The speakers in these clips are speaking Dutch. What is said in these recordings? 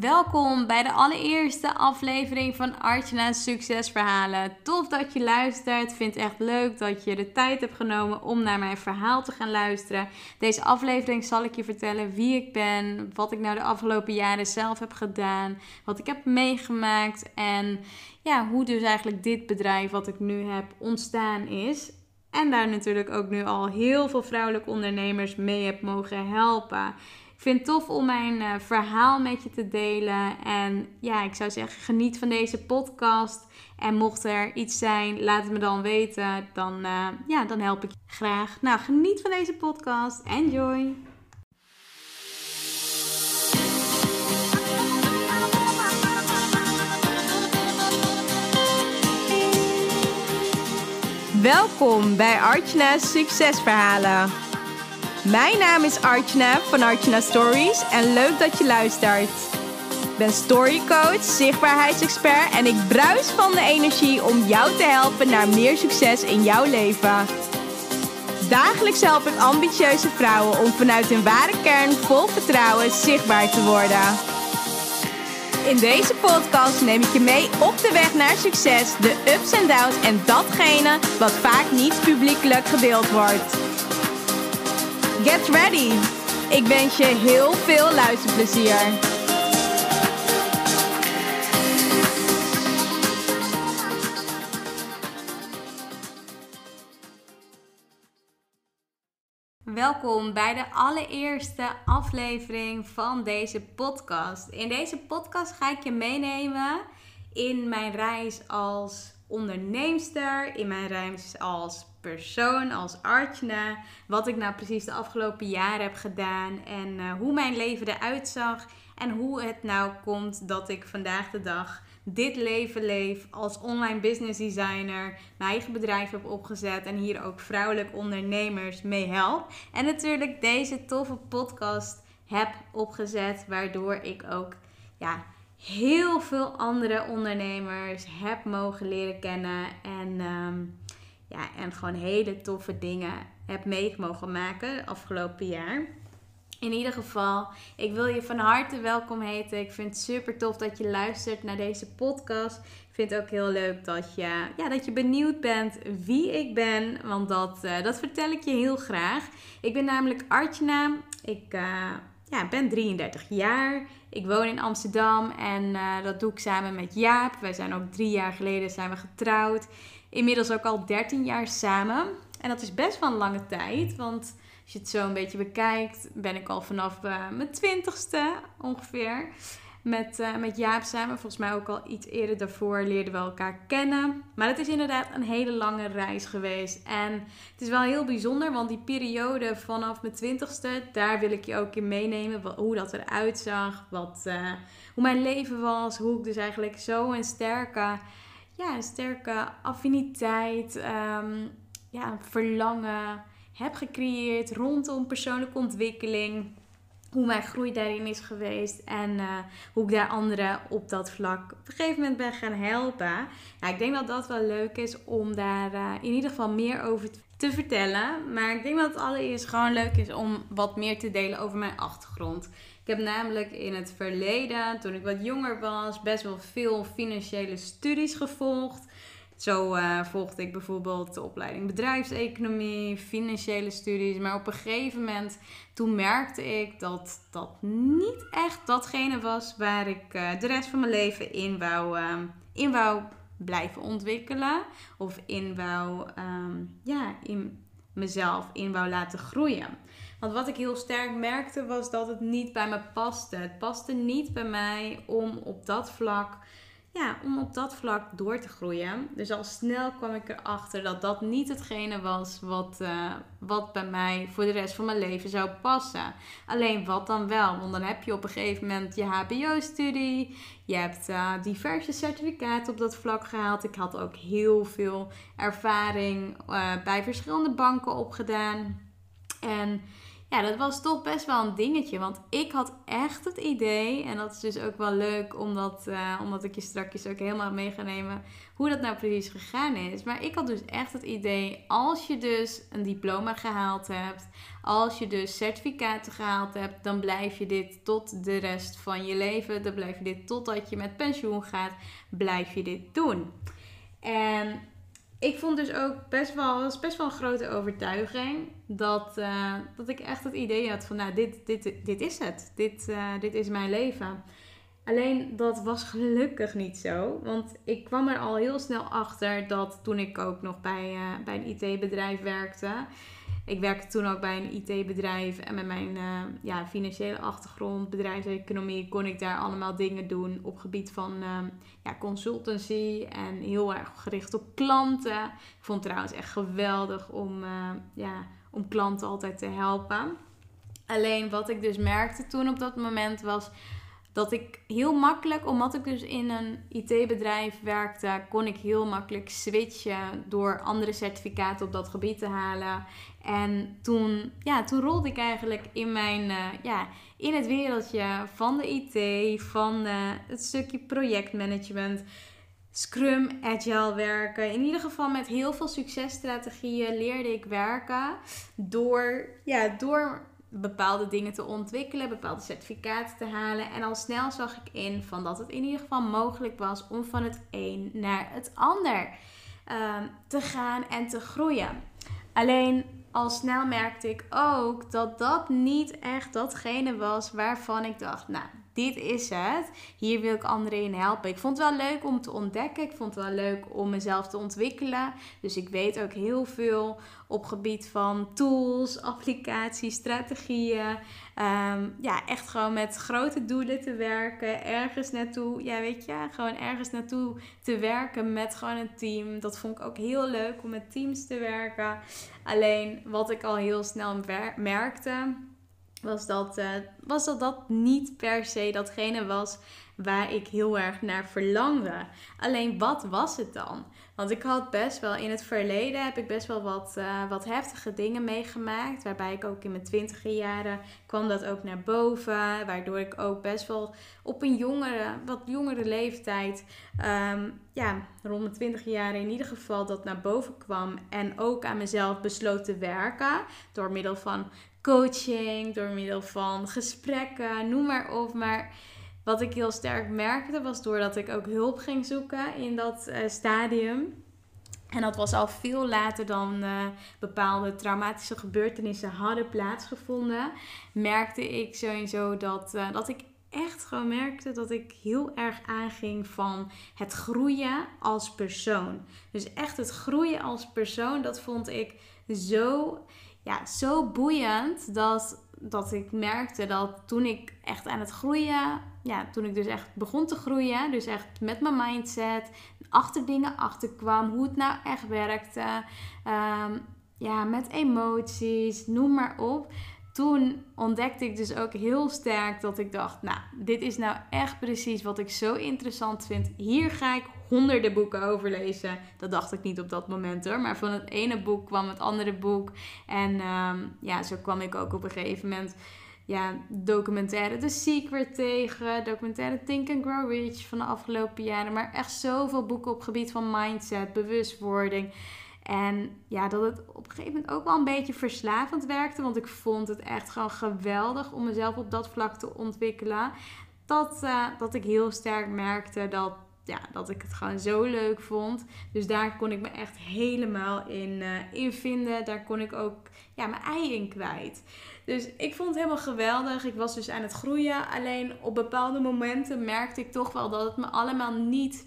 Welkom bij de allereerste aflevering van Artjana's Succesverhalen. Tof dat je luistert. Vind het echt leuk dat je de tijd hebt genomen om naar mijn verhaal te gaan luisteren. Deze aflevering zal ik je vertellen wie ik ben, wat ik nou de afgelopen jaren zelf heb gedaan, wat ik heb meegemaakt en ja, hoe dus eigenlijk dit bedrijf wat ik nu heb ontstaan is. En daar natuurlijk ook nu al heel veel vrouwelijke ondernemers mee heb mogen helpen. Ik vind het tof om mijn uh, verhaal met je te delen. En ja, ik zou zeggen, geniet van deze podcast. En mocht er iets zijn, laat het me dan weten. Dan, uh, ja, dan help ik je graag. Nou, geniet van deze podcast. Enjoy! Welkom bij Artjana's Succesverhalen. Mijn naam is Archna van Archna Stories en leuk dat je luistert. Ik ben storycoach, zichtbaarheidsexpert en ik bruis van de energie om jou te helpen naar meer succes in jouw leven. Dagelijks help ik ambitieuze vrouwen om vanuit hun ware kern vol vertrouwen zichtbaar te worden. In deze podcast neem ik je mee op de weg naar succes, de ups en downs en datgene wat vaak niet publiekelijk gedeeld wordt. Get ready! Ik wens je heel veel luisterplezier. Welkom bij de allereerste aflevering van deze podcast. In deze podcast ga ik je meenemen in mijn reis als onderneemster, in mijn reis als persoon, als Artjana. Wat ik nou precies de afgelopen jaren heb gedaan en uh, hoe mijn leven eruit zag. En hoe het nou komt dat ik vandaag de dag dit leven leef als online business designer, mijn eigen bedrijf heb opgezet en hier ook vrouwelijke ondernemers mee help. En natuurlijk deze toffe podcast heb opgezet, waardoor ik ook ja, heel veel andere ondernemers heb mogen leren kennen. En, um, ja, en gewoon hele toffe dingen heb mee mogen maken afgelopen jaar. In ieder geval, ik wil je van harte welkom heten. Ik vind het super tof dat je luistert naar deze podcast. Ik vind het ook heel leuk dat je, ja, dat je benieuwd bent wie ik ben. Want dat, uh, dat vertel ik je heel graag. Ik ben namelijk Artjana. Ik uh, ja, ben 33 jaar. Ik woon in Amsterdam en uh, dat doe ik samen met Jaap. Wij zijn ook drie jaar geleden zijn we getrouwd. Inmiddels ook al 13 jaar samen. En dat is best wel een lange tijd, want als je het zo een beetje bekijkt, ben ik al vanaf uh, mijn twintigste ongeveer met, uh, met Jaap samen. Volgens mij ook al iets eerder daarvoor leerden we elkaar kennen. Maar het is inderdaad een hele lange reis geweest. En het is wel heel bijzonder, want die periode vanaf mijn twintigste, daar wil ik je ook in meenemen. Wat, hoe dat eruit zag, wat, uh, hoe mijn leven was. Hoe ik dus eigenlijk zo een sterke, ja, een sterke affiniteit, um, ja, verlangen heb gecreëerd rondom persoonlijke ontwikkeling hoe mijn groei daarin is geweest en uh, hoe ik daar anderen op dat vlak op een gegeven moment ben gaan helpen. Ik denk dat dat wel leuk is om daar uh, in ieder geval meer over te vertellen. Maar ik denk dat het allereerst gewoon leuk is om wat meer te delen over mijn achtergrond. Ik heb namelijk in het verleden, toen ik wat jonger was, best wel veel financiële studies gevolgd. Zo uh, volgde ik bijvoorbeeld de opleiding bedrijfseconomie, financiële studies. Maar op een gegeven moment, toen merkte ik dat dat niet echt datgene was waar ik uh, de rest van mijn leven in wou, uh, in wou blijven ontwikkelen. Of in wou, um, ja, in mezelf in wou laten groeien. Want wat ik heel sterk merkte was dat het niet bij me paste. Het paste niet bij mij om op dat vlak ja, om op dat vlak door te groeien. Dus al snel kwam ik erachter dat dat niet hetgene was wat, uh, wat bij mij voor de rest van mijn leven zou passen. Alleen wat dan wel? Want dan heb je op een gegeven moment je HBO-studie. Je hebt uh, diverse certificaten op dat vlak gehaald. Ik had ook heel veel ervaring uh, bij verschillende banken opgedaan. En ja, dat was toch best wel een dingetje. Want ik had echt het idee, en dat is dus ook wel leuk, omdat, uh, omdat ik je straks ook helemaal mee ga nemen hoe dat nou precies gegaan is. Maar ik had dus echt het idee, als je dus een diploma gehaald hebt, als je dus certificaten gehaald hebt, dan blijf je dit tot de rest van je leven. Dan blijf je dit totdat je met pensioen gaat, blijf je dit doen. En ik vond dus ook best wel, was best wel een grote overtuiging dat, uh, dat ik echt het idee had van, nou, dit, dit, dit is het. Dit, uh, dit is mijn leven. Alleen dat was gelukkig niet zo. Want ik kwam er al heel snel achter dat toen ik ook nog bij, uh, bij een IT-bedrijf werkte. Ik werkte toen ook bij een IT-bedrijf en met mijn uh, ja, financiële achtergrond, bedrijfseconomie, kon ik daar allemaal dingen doen op gebied van uh, ja, consultancy en heel erg gericht op klanten. Ik vond het trouwens echt geweldig om, uh, ja, om klanten altijd te helpen. Alleen wat ik dus merkte toen op dat moment was dat ik heel makkelijk, omdat ik dus in een IT-bedrijf werkte, kon ik heel makkelijk switchen door andere certificaten op dat gebied te halen. En toen, ja, toen rolde ik eigenlijk in, mijn, uh, ja, in het wereldje van de IT, van uh, het stukje projectmanagement. Scrum, agile werken. In ieder geval met heel veel successtrategieën leerde ik werken door, ja, door bepaalde dingen te ontwikkelen, bepaalde certificaten te halen. En al snel zag ik in van dat het in ieder geval mogelijk was om van het een naar het ander um, te gaan en te groeien. Alleen al snel merkte ik ook dat dat niet echt datgene was waarvan ik dacht, nou, dit is het. Hier wil ik anderen in helpen. Ik vond het wel leuk om te ontdekken. Ik vond het wel leuk om mezelf te ontwikkelen. Dus ik weet ook heel veel op gebied van tools, applicaties, strategieën. Um, ja, echt gewoon met grote doelen te werken. Ergens naartoe, ja weet je, gewoon ergens naartoe te werken met gewoon een team. Dat vond ik ook heel leuk om met teams te werken. Alleen wat ik al heel snel merkte was dat, uh, was dat dat niet per se datgene was waar ik heel erg naar verlangde. Alleen wat was het dan? Want ik had best wel in het verleden heb ik best wel wat, uh, wat heftige dingen meegemaakt. Waarbij ik ook in mijn twintiger jaren kwam dat ook naar boven. Waardoor ik ook best wel op een jongere, wat jongere leeftijd, um, ja, rond mijn twintig jaren in ieder geval dat naar boven kwam. En ook aan mezelf besloot te werken. Door middel van coaching, door middel van gesprekken, noem maar op. Maar wat ik heel sterk merkte was doordat ik ook hulp ging zoeken in dat uh, stadium. En dat was al veel later dan uh, bepaalde traumatische gebeurtenissen hadden plaatsgevonden. Merkte ik sowieso dat, uh, dat ik echt gewoon merkte dat ik heel erg aanging van het groeien als persoon. Dus echt het groeien als persoon, dat vond ik zo ja, zo boeiend dat, dat ik merkte dat toen ik echt aan het groeien, ja, toen ik dus echt begon te groeien, dus echt met mijn mindset, achter dingen achterkwam, hoe het nou echt werkte, um, ja, met emoties, noem maar op. Toen ontdekte ik dus ook heel sterk dat ik dacht, nou, dit is nou echt precies wat ik zo interessant vind. Hier ga ik honderden boeken over lezen. Dat dacht ik niet op dat moment hoor. Maar van het ene boek kwam het andere boek. En um, ja, zo kwam ik ook op een gegeven moment ja, documentaire The Secret tegen, documentaire Think and Grow Rich van de afgelopen jaren. Maar echt zoveel boeken op gebied van mindset, bewustwording. En ja, dat het op een gegeven moment ook wel een beetje verslavend werkte. Want ik vond het echt gewoon geweldig om mezelf op dat vlak te ontwikkelen. Dat, uh, dat ik heel sterk merkte dat ja, dat ik het gewoon zo leuk vond. Dus daar kon ik me echt helemaal in, uh, in vinden. Daar kon ik ook ja, mijn ei in kwijt. Dus ik vond het helemaal geweldig. Ik was dus aan het groeien. Alleen op bepaalde momenten merkte ik toch wel dat het me allemaal niet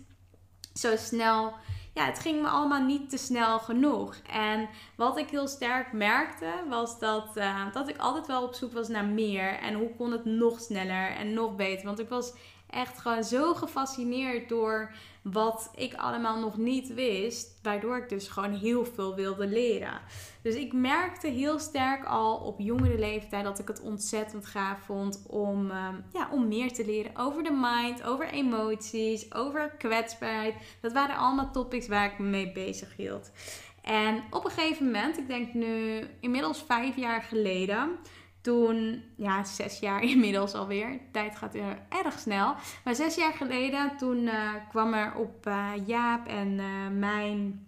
zo snel. Ja, het ging me allemaal niet te snel genoeg. En wat ik heel sterk merkte, was dat, uh, dat ik altijd wel op zoek was naar meer. En hoe kon het nog sneller en nog beter. Want ik was echt gewoon zo gefascineerd door wat ik allemaal nog niet wist. Waardoor ik dus gewoon heel veel wilde leren. Dus ik merkte heel sterk al op jongere leeftijd dat ik het ontzettend gaaf vond om, um, ja, om meer te leren over de mind, over emoties, over kwetsbaarheid. Dat waren allemaal topics waar ik me mee bezig hield. En op een gegeven moment, ik denk nu inmiddels vijf jaar geleden, toen, ja, zes jaar inmiddels alweer. Tijd gaat weer erg snel. Maar zes jaar geleden, toen uh, kwam er op uh, Jaap en mijn,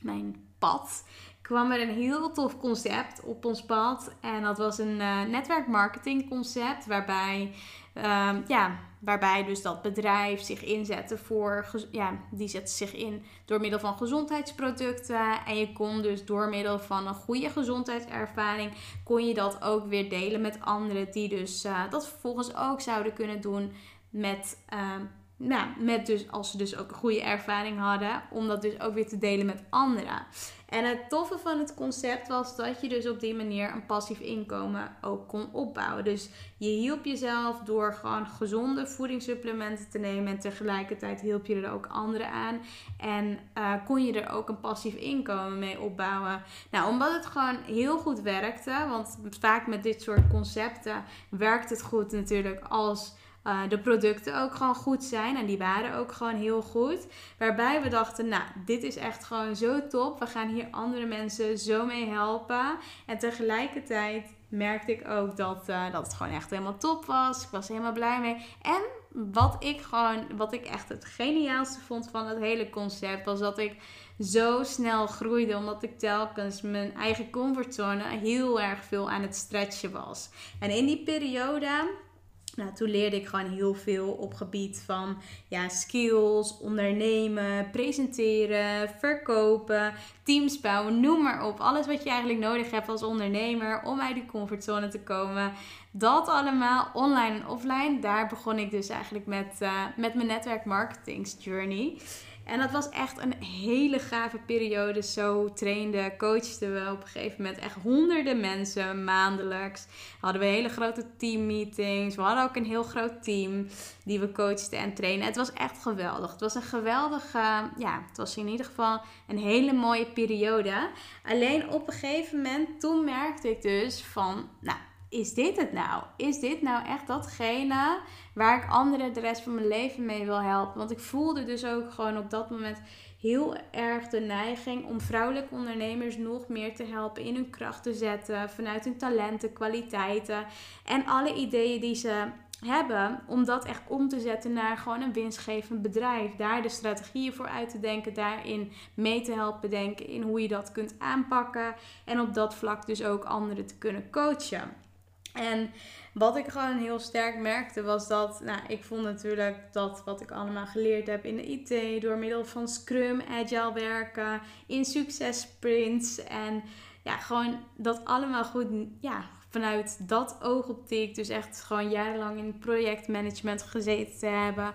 mijn pad kwam er een heel tof concept op ons pad. En dat was een netwerkmarketing concept waarbij, um, ja, waarbij dus dat bedrijf zich inzette voor, ja, die zette zich in door middel van gezondheidsproducten. En je kon dus door middel van een goede gezondheidservaring, kon je dat ook weer delen met anderen die dus uh, dat vervolgens ook zouden kunnen doen met... Uh, nou, met dus, als ze dus ook een goede ervaring hadden, om dat dus ook weer te delen met anderen. En het toffe van het concept was dat je dus op die manier een passief inkomen ook kon opbouwen. Dus je hielp jezelf door gewoon gezonde voedingssupplementen te nemen en tegelijkertijd hielp je er ook anderen aan. En uh, kon je er ook een passief inkomen mee opbouwen. Nou, omdat het gewoon heel goed werkte, want vaak met dit soort concepten werkt het goed natuurlijk als uh, de producten ook gewoon goed zijn. En die waren ook gewoon heel goed. Waarbij we dachten, nou, dit is echt gewoon zo top. We gaan hier andere mensen zo mee helpen. En tegelijkertijd merkte ik ook dat, uh, dat het gewoon echt helemaal top was. Ik was helemaal blij mee. En wat ik gewoon, wat ik echt het geniaalste vond van het hele concept, was dat ik zo snel groeide. Omdat ik telkens mijn eigen comfortzone heel erg veel aan het stretchen was. En in die periode nou, toen leerde ik gewoon heel veel op gebied van ja, skills, ondernemen, presenteren, verkopen, teams bouwen, noem maar op. Alles wat je eigenlijk nodig hebt als ondernemer om uit die comfortzone te komen. Dat allemaal online en offline. Daar begon ik dus eigenlijk met, uh, met mijn netwerk marketingsjourney. En dat was echt een hele gave periode. Zo trainden, coachten we op een gegeven moment echt honderden mensen maandelijks. Hadden we hele grote teammeetings. We hadden ook een heel groot team die we coachten en trainen. Het was echt geweldig. Het was een geweldige, ja, het was in ieder geval een hele mooie periode. Alleen op een gegeven moment, toen merkte ik dus van, nou, is dit het nou? Is dit nou echt datgene waar ik anderen de rest van mijn leven mee wil helpen? Want ik voelde dus ook gewoon op dat moment heel erg de neiging om vrouwelijke ondernemers nog meer te helpen in hun kracht te zetten, vanuit hun talenten, kwaliteiten en alle ideeën die ze hebben, om dat echt om te zetten naar gewoon een winstgevend bedrijf. Daar de strategieën voor uit te denken, daarin mee te helpen denken in hoe je dat kunt aanpakken en op dat vlak dus ook anderen te kunnen coachen. En wat ik gewoon heel sterk merkte was dat, nou, ik vond natuurlijk dat wat ik allemaal geleerd heb in de IT, door middel van Scrum, Agile werken, in successprints en ja, gewoon dat allemaal goed, ja, vanuit dat oogoptiek, dus echt gewoon jarenlang in projectmanagement gezeten te hebben.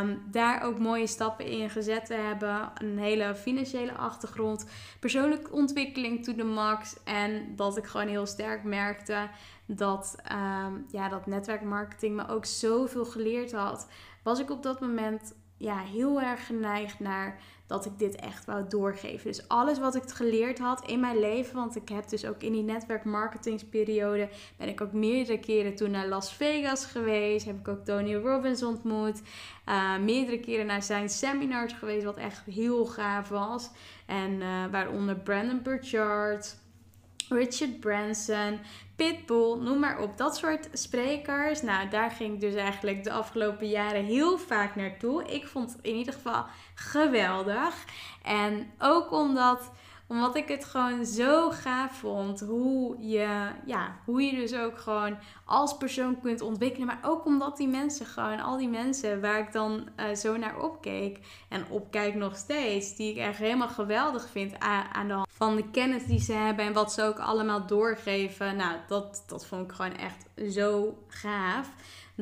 Um, daar ook mooie stappen in gezet te hebben. Een hele financiële achtergrond. Persoonlijke ontwikkeling to the max. En dat ik gewoon heel sterk merkte dat, um, ja, dat netwerkmarketing me ook zoveel geleerd had. Was ik op dat moment ja, heel erg geneigd naar dat ik dit echt wou doorgeven. Dus alles wat ik geleerd had in mijn leven, want ik heb dus ook in die netwerkmarketingsperiode ben ik ook meerdere keren toen naar Las Vegas geweest, heb ik ook Tony Robbins ontmoet, uh, meerdere keren naar zijn seminars geweest, wat echt heel gaaf was. En uh, waaronder Brandon Burchard, Richard Branson, Pitbull, noem maar op. Dat soort sprekers. Nou, daar ging ik dus eigenlijk de afgelopen jaren heel vaak naartoe. Ik vond het in ieder geval geweldig. En ook omdat omdat ik het gewoon zo gaaf vond hoe je, ja, hoe je dus ook gewoon als persoon kunt ontwikkelen. Maar ook omdat die mensen gewoon, al die mensen waar ik dan uh, zo naar opkeek en opkijk nog steeds, die ik echt helemaal geweldig vind aan, de van de kennis die ze hebben en wat ze ook allemaal doorgeven. Nou, dat, dat vond ik gewoon echt zo gaaf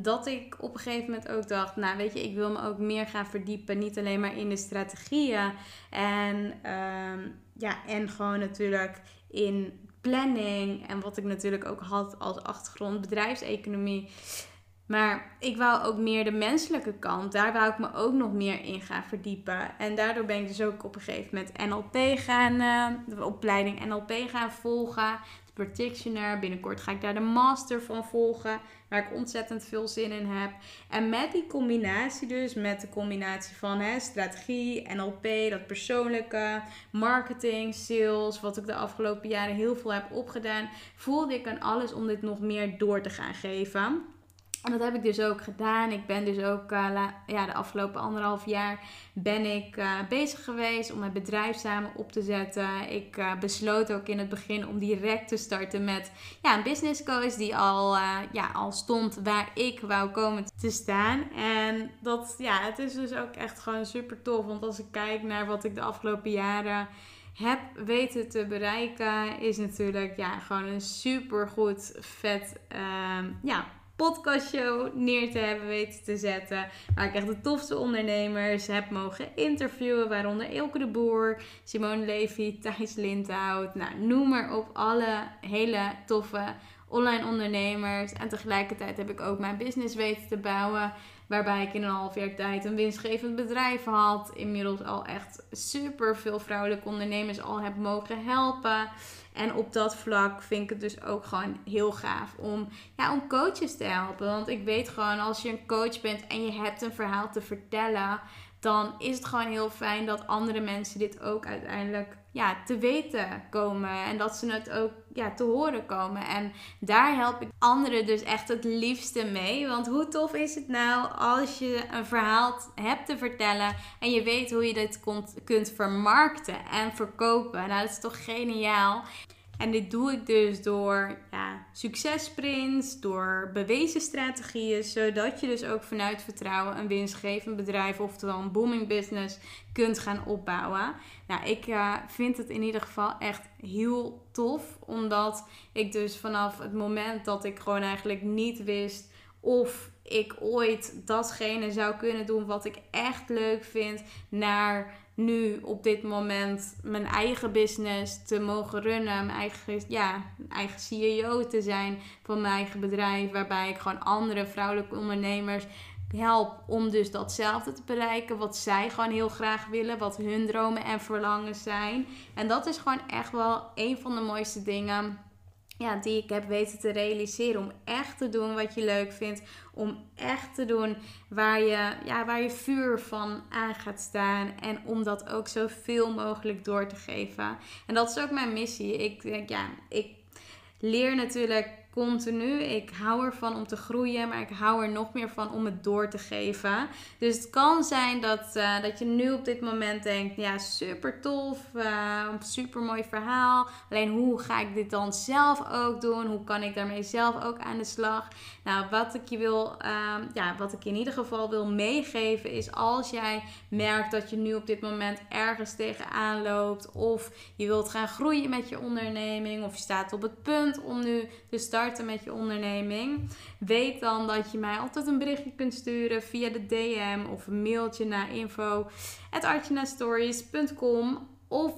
dat ik op een gegeven moment ook dacht, nou weet je, ik wil me ook meer gaan verdiepen. Niet alleen maar in de strategieën en, um, ja, en gewoon natuurlijk in planning en wat ik natuurlijk ook had als achtergrond bedrijfseconomie. Maar ik wou ook meer de menselijke kant. Daar wou ik me ook nog meer in gaan verdiepen. En daardoor ben ik dus ook op een gegeven moment NLP gaan, uh, de opleiding NLP gaan volgen practitioner. Binnenkort ga ik daar de master van volgen, waar ik ontzettend veel zin in heb. En met die combinatie dus, met de combinatie van hè, strategie, NLP, dat persoonlijke, marketing, sales, wat ik de afgelopen jaren heel veel heb opgedaan, voelde ik aan alles om dit nog meer door te gaan geven. En dat heb ik dus ook gedaan. Ik ben dus ook uh, ja, de afgelopen anderhalf jaar ben ik uh, bezig geweest om mijn bedrijf samen op te zetten. Ik uh, besloot ook in het begin om direct te starten met ja, een business coach die al, ja, al stond waar ik wou komen te staan. En dat, ja, het is dus ook echt gewoon super tof. Want als ik kijk naar wat ik de afgelopen jaren heb weten te bereiken, is natuurlijk ja, gewoon een super goed vet ehm, ja, podcastshow neer te hebben weten te zetten. Waar ik echt de tofste ondernemers heb mogen interviewen. Waaronder Elke de Boer, Simone Levy, Thijs Lindhout. Nou, noem maar op. Alle hele toffe online ondernemers. En tegelijkertijd heb ik ook mijn business weten te bouwen. Waarbij ik in een half jaar tijd een winstgevend bedrijf had. Inmiddels al echt super veel vrouwelijke ondernemers al heb mogen helpen. En op dat vlak vind ik het dus ook gewoon heel gaaf om, ja, om coaches te helpen. Want ik weet gewoon, als je een coach bent en je hebt een verhaal te vertellen, dan is het gewoon heel fijn dat andere mensen dit ook uiteindelijk ja, te weten komen. En dat ze het ook ja, te horen komen. En daar help ik anderen dus echt het liefste mee. Want hoe tof is het nou als je een verhaal hebt te vertellen en je weet hoe je dit kunt vermarkten en verkopen. Nou, dat is toch geniaal. En dit doe ik dus door ja, successprints, door bewezen strategieën, zodat je dus ook vanuit vertrouwen een winstgevend bedrijf, oftewel een booming business, kunt gaan opbouwen. Nou, ik uh, vind het in ieder geval echt heel tof, omdat ik dus vanaf het moment dat ik gewoon eigenlijk niet wist of ik ooit datgene zou kunnen doen wat ik echt leuk vind, naar nu op dit moment mijn eigen business te mogen runnen, mijn eigen, ja, eigen CEO te zijn van mijn eigen bedrijf, waarbij ik gewoon andere vrouwelijke ondernemers help om dus datzelfde te bereiken wat zij gewoon heel graag willen, wat hun dromen en verlangens zijn. En dat is gewoon echt wel een van de mooiste dingen ja, die ik heb weten te realiseren. Om echt te doen wat je leuk vindt. Om echt te doen waar je, ja, waar je vuur van aan gaat staan. En om dat ook zoveel mogelijk door te geven. En dat is ook mijn missie. Ik denk, ja, ik leer natuurlijk continu. Ik hou ervan om te groeien, maar ik hou er nog meer van om het door te geven. Dus het kan zijn dat, uh, dat je nu op dit moment denkt: ja, super tof, uh, super mooi verhaal. Alleen hoe ga ik dit dan zelf ook doen? Hoe kan ik daarmee zelf ook aan de slag? Nou, wat ik je wil, uh, ja, wat ik in ieder geval wil meegeven is als jij merkt dat je nu op dit moment ergens tegenaan loopt, of je wilt gaan groeien met je onderneming, of je staat op het punt om nu te starten met je onderneming, weet dan dat je mij altijd een berichtje kunt sturen via de DM of een mailtje naar info@archinastories.com of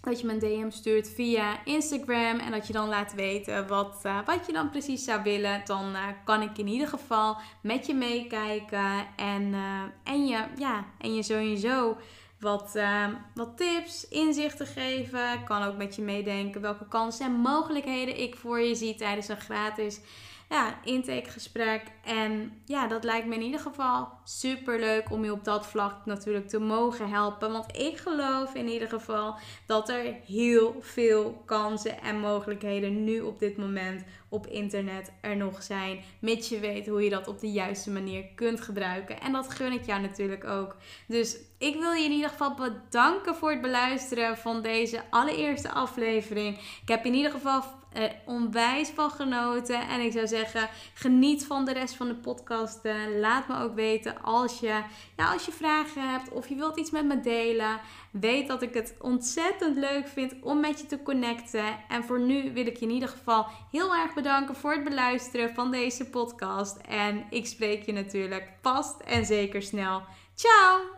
dat je me een DM stuurt via Instagram en dat je dan laat weten wat, uh, wat je dan precies zou willen. Dan uh, kan ik in ieder geval met je meekijken en, uh, en, je, ja, en je sowieso wat, uh, wat tips, inzichten geven. Ik kan ook met je meedenken welke kansen en mogelijkheden ik voor je zie tijdens een gratis ja, intakegesprek. En ja, dat lijkt me in ieder geval super leuk om je op dat vlak natuurlijk te mogen helpen. Want ik geloof in ieder geval dat er heel veel kansen en mogelijkheden nu op dit moment op internet er nog zijn. Mits je weet hoe je dat op de juiste manier kunt gebruiken. En dat gun ik jou natuurlijk ook. Dus ik wil je in ieder geval bedanken voor het beluisteren van deze allereerste aflevering. Ik heb in ieder geval er onwijs van genoten. En ik zou zeggen, geniet van de rest van de podcast. laat me ook weten als je, ja, als je vragen hebt of je wilt iets met me delen. Weet dat ik het ontzettend leuk vind om met je te connecten. En voor nu wil ik je in ieder geval heel erg bedanken voor het beluisteren van deze podcast. En ik spreek je natuurlijk vast en zeker snel. Ciao!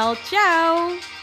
Ciao!